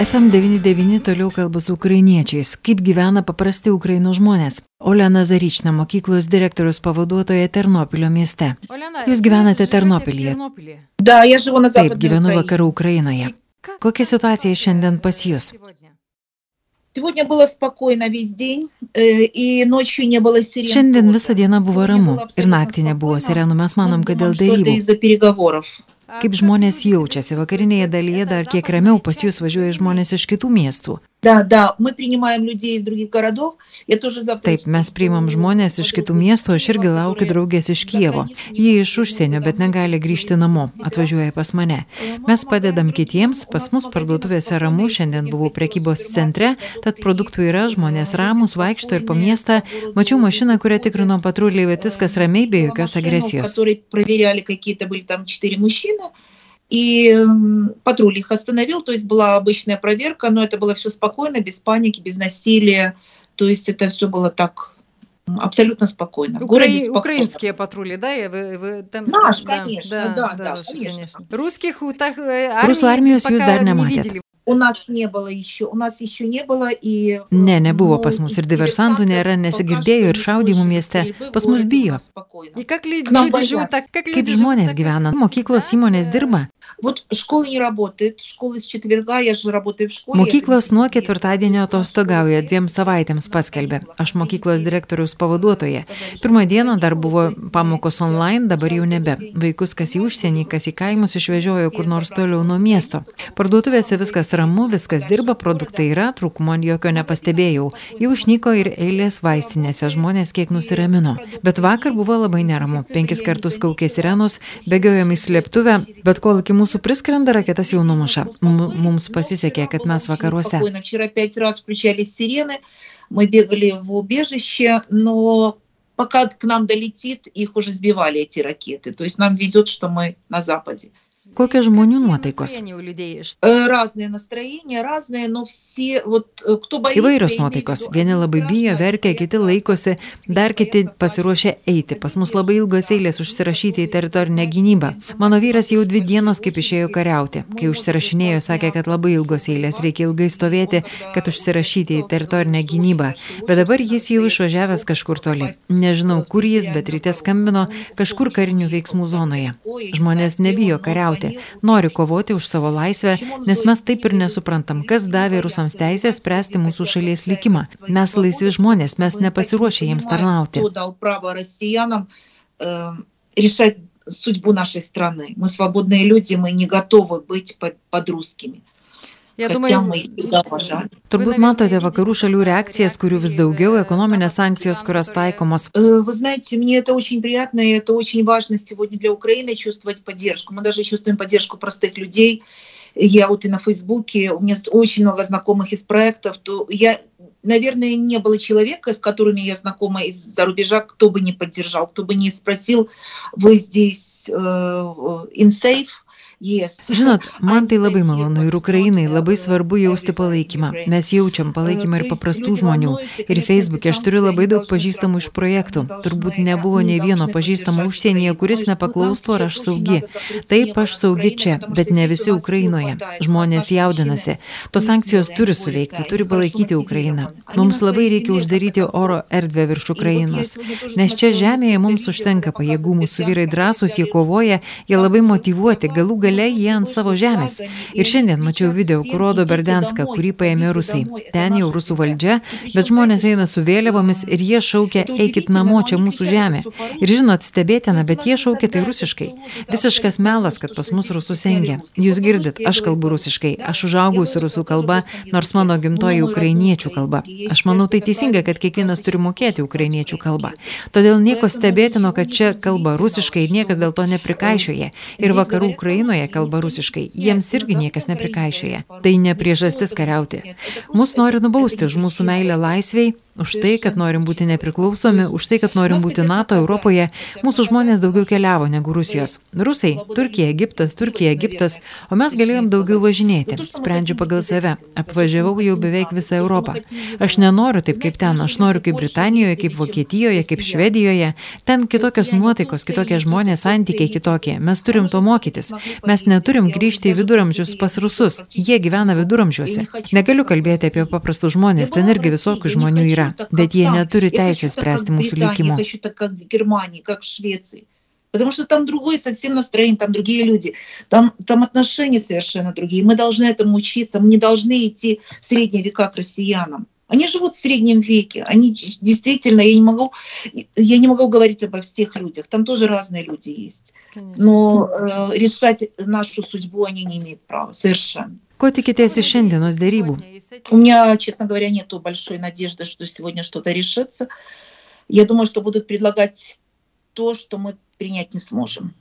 FM99 toliau kalba su ukrainiečiais, kaip gyvena paprasti Ukrainos žmonės. Olena Zaryčna, mokyklos direktorius pavaduotoja Ternopilio mieste. Jūs gyvenate Ternopilyje. Да, я живу на Taip, Западной gyvenu Украине. vakarų Ukrainoje. Kokia situacija šiandien pas jūs? Сегодня было спокойно весь день, э, и ночью не было сирен. Šiandien тоже. visą dieną buvo Сегодня ramu было ir абсолютно naktį nebuvo спокойно. sirenų. Mes Мы manom, kad dėl думаем, что это dėrybų. kaip žmonės jaučiasi? Vakarinėje dalyje dar kiek ramiau pas jus važiuoja žmonės iš kitų miestų. Da, da, Taip, mes priimam žmonės iš kitų miestų, aš irgi laukiu draugės iš Kievo. Jie iš užsienio, bet negali grįžti namo, atvažiuoja pas mane. Mes padedam kitiems, pas mus parduotuvėse ramu, šiandien buvau prekybos centre, tad produktų yra, žmonės ramus, vaikšto ir po miestą. Mačiau mašiną, kurią tikrino patruliai, bet viskas ramiai, be jokios agresijos. Которые проверяли какие-то, были там четыре мужчины. И м, патруль их остановил, то есть была обычная проверка, но это было все спокойно, без паники, без насилия. То есть это все было так м, абсолютно спокойно. В городе Укра- спокойно. Украинские патрули, да? и Вы, вы там, Наш, там- конечно, да, да, ваши, конечно. Русских у так, э, Rusų армии armijos jūs пока dar не nematėt. видели. У нас не было еще, у нас еще не было и... Ne, nebuvo ну, pas mus ir и diversantų диверсанты nėra, пока nesigirdėjo что ir не šaudimų слышали mieste. стрельбы в Pas mus городе, у bijo. нас спокойно. И как люди, К нам люди живут, боятся. так как Kaip люди живут, žmonės так- gyvena? Mokyklos įmonės dirba. Вот школа не работает, школа с четверга, я же работаю в школе. я Mokyklos nuo заместитель ketvirtadienio директора atostogauja школы. dviem savaitėms paskelbė. Aš mokyklos direktoriaus pavaduotoja. Pirmą dieną dar buvo pamokos online, dabar jau nebe. Vaikus kas į užsienį, kas į kaimus išvežiojo kur nors toliau nuo miesto. Parduotuvėse viskas ramu, viskas dirba, produktai yra, trūkumo jokio nepastebėjau. Jau išnyko ir eilės vaistinėse, žmonės kiek nusiramino. Bet vakar buvo labai neramu. Penkis kartus kaukė sirenos, bėgiojom į slėptuvę, bet kol iki mūsų priskrenda raketas jau numuša. Mums pasisekė, kad mes vakaruose. Мы бегали в убежище, но пока к нам долетит, их уже сбивали эти ракеты. То есть нам везет, что мы на Западе. Kokios žmonių nuotaikos? Įvairios nuotaikos. Vieni labai bijo, verkia, kiti laikosi, dar kiti pasiruošia eiti. Pas mus labai ilgas eilės užsirašyti į teritorinę gynybą. Mano vyras jau dvi dienos kaip išėjo kariauti. Kai užsirašinėjo, sakė, kad labai ilgos eilės, reikia ilgai stovėti, kad užsirašyti į teritorinę gynybą. Bet dabar jis jau išvažiavęs kažkur toli. Nežinau, kur jis, bet ryte skambino kažkur karinių veiksmų zonoje. Žmonės nebijo kariauti nori kovoti už savo laisvę, nes mes taip ir nesuprantam, kas davė rusams teisę spręsti mūsų šalies likimą. Mes laisvi žmonės, mes nepasiruošę jiems tarnauti. Кто дал право россиянам э, решать судьбу нашей страны? Мы свободные люди, мы не готовы быть под, под русскими. Я Хотя думаю, мы их туда пожали. Turbūt matote vakarų šalių reakcijas, kurių vis daugiau, ekonominės sankcijos, kurios taikomos. Э, Вы знаете, мне это очень приятно, и это очень важно сегодня для Украины чувствовать поддержку. Мы даже чувствуем поддержку простых людей. Я вот и на Фейсбуке, у меня очень много знакомых из проектов, то я, наверное, не было человека, с которыми я знакома из-за рубежа, кто бы не поддержал, кто бы не спросил, вы здесь э, in safe? Yes. Žinot, man tai labai malonu ir Ukrainai labai svarbu jausti palaikymą. Mes jaučiam palaikymą ir paprastų žmonių. Ir Facebook'e aš turiu labai daug pažįstamų iš projektų. Turbūt nebuvo nei vieno pažįstamo užsienyje, kuris nepaklaustų, ar aš saugi. Taip, aš saugi čia, bet ne visi Ukrainoje. Žmonės jaudinasi. Tos sankcijos turi suveikti, turi palaikyti Ukrainą. Mums labai reikia uždaryti oro erdvę virš Ukrainos. Nes čia žemėje mums užtenka pajėgų, mūsų vyrai drąsūs, jie kovoja, jie labai motivuoti, galų gale jie ant savo žemės. Ir šiandien mačiau video, kur rodo Berdianską, kurį paėmė rusai. Ten jau rusų valdžia, bet žmonės eina su vėliavomis ir jie šaukia, eikit namo, čia mūsų žemė. Ir žinot, stebėtina, bet jie šaukia tai rusiškai. Visiškas melas, kad pas mus rusus engia. Jūs girdit, aš kalbu rusiškai, aš užaugau su rusų kalba, nors mano gimtoji ukrainiečių kalba. Aš manau, tai teisinga, kad kiekvienas turi mokėti ukrainiečių kalbą. Todėl nieko stebėtino, kad čia kalba rusiškai ir niekas dėl to neprikaišioja. Ir vakarų Ukrainoje kalba rusiškai, jiems irgi niekas neprikaišioja. Tai ne priežastis kariauti. Mus nori nubausti už mūsų meilę laisviai, už tai, kad norim būti nepriklausomi, už tai, kad norim būti NATO, Europoje, mūsų žmonės daugiau keliavo negu Rusijos. Rusai - Turkija, Egiptas, Turkija, Egiptas, o mes galėjom daugiau važinėti. Sprendžiu pagal save. Apvažiavau jau beveik visą Europą. Aš nenoriu taip kaip ten, aš noriu kaip Britanijoje, kaip Vokietijoje, kaip Švedijoje. Ten kitokios nuotaikos, kitokie žmonės, santykiai kitokie. Mes turim to mokytis. Mes neturim grįžti į viduramžius pas rusus. Jie gyvena viduramžiuose. Negaliu kalbėti apie paprastus žmonės, ten irgi visokių žmonių yra, bet jie neturi teisės spręsti mūsų likimo. Потому что там другое совсем настроение, там другие люди, там, там отношения совершенно другие. Мы должны этому учиться, мы не должны идти в средние века к россиянам. Они живут в среднем веке. Они действительно, я не могу, я не могу говорить обо всех людях. Там тоже разные люди есть. Но э, решать нашу судьбу они не имеют права совершенно. Ko tikitės iš šiandienos dėrybų? У меня, честно говоря, нету большой надежды, что сегодня что-то решится. Я думаю, что будут предлагать то, что мы принять не сможем.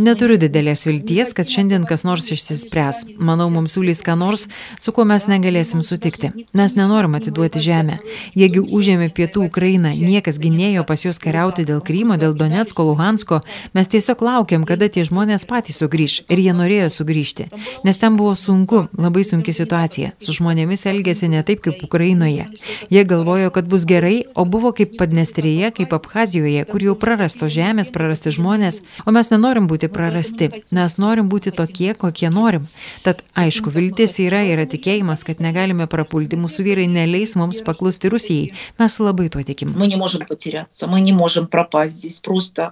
Neturiu didelės vilties, kad šiandien kas nors išsispręs. Manau, mums siūlys ką nors, su kuo mes negalėsim sutikti. Mes nenorim atiduoti žemę. Jiegi užėmė pietų Ukrainą, niekas gynėjo pas juos kariauti dėl Krymo, dėl Donetsko, Luhansko. Mes tiesiog laukiam, kada tie žmonės patys sugrįž. Ir jie norėjo sugrįžti. Nes ten buvo sunku, labai sunki situacija. Su žmonėmis elgėsi ne taip kaip Ukrainoje. Jie galvojo, kad bus gerai, o buvo kaip Padnestrėje, kaip Abhazijoje, kur jau prarasto žemės, prarasti žmonės. O mes nenorim būti prarasti, mes norim būti tokie, kokie norim. Tad aišku, viltis yra, yra tikėjimas, kad negalime prapulti, mūsų vyrai neleis mums paklusti Rusijai. Mes labai tuo tikim. Мы не можем потеряться, мы не можем пропасть здесь. Просто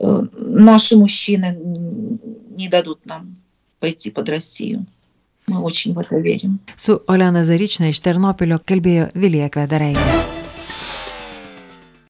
э, наши мужчины не дадут нам пойти под Россию. Мы очень в это верим. Su Olena Zarična iš Ternopilio kalbėjo Vilija Kvedaraitė.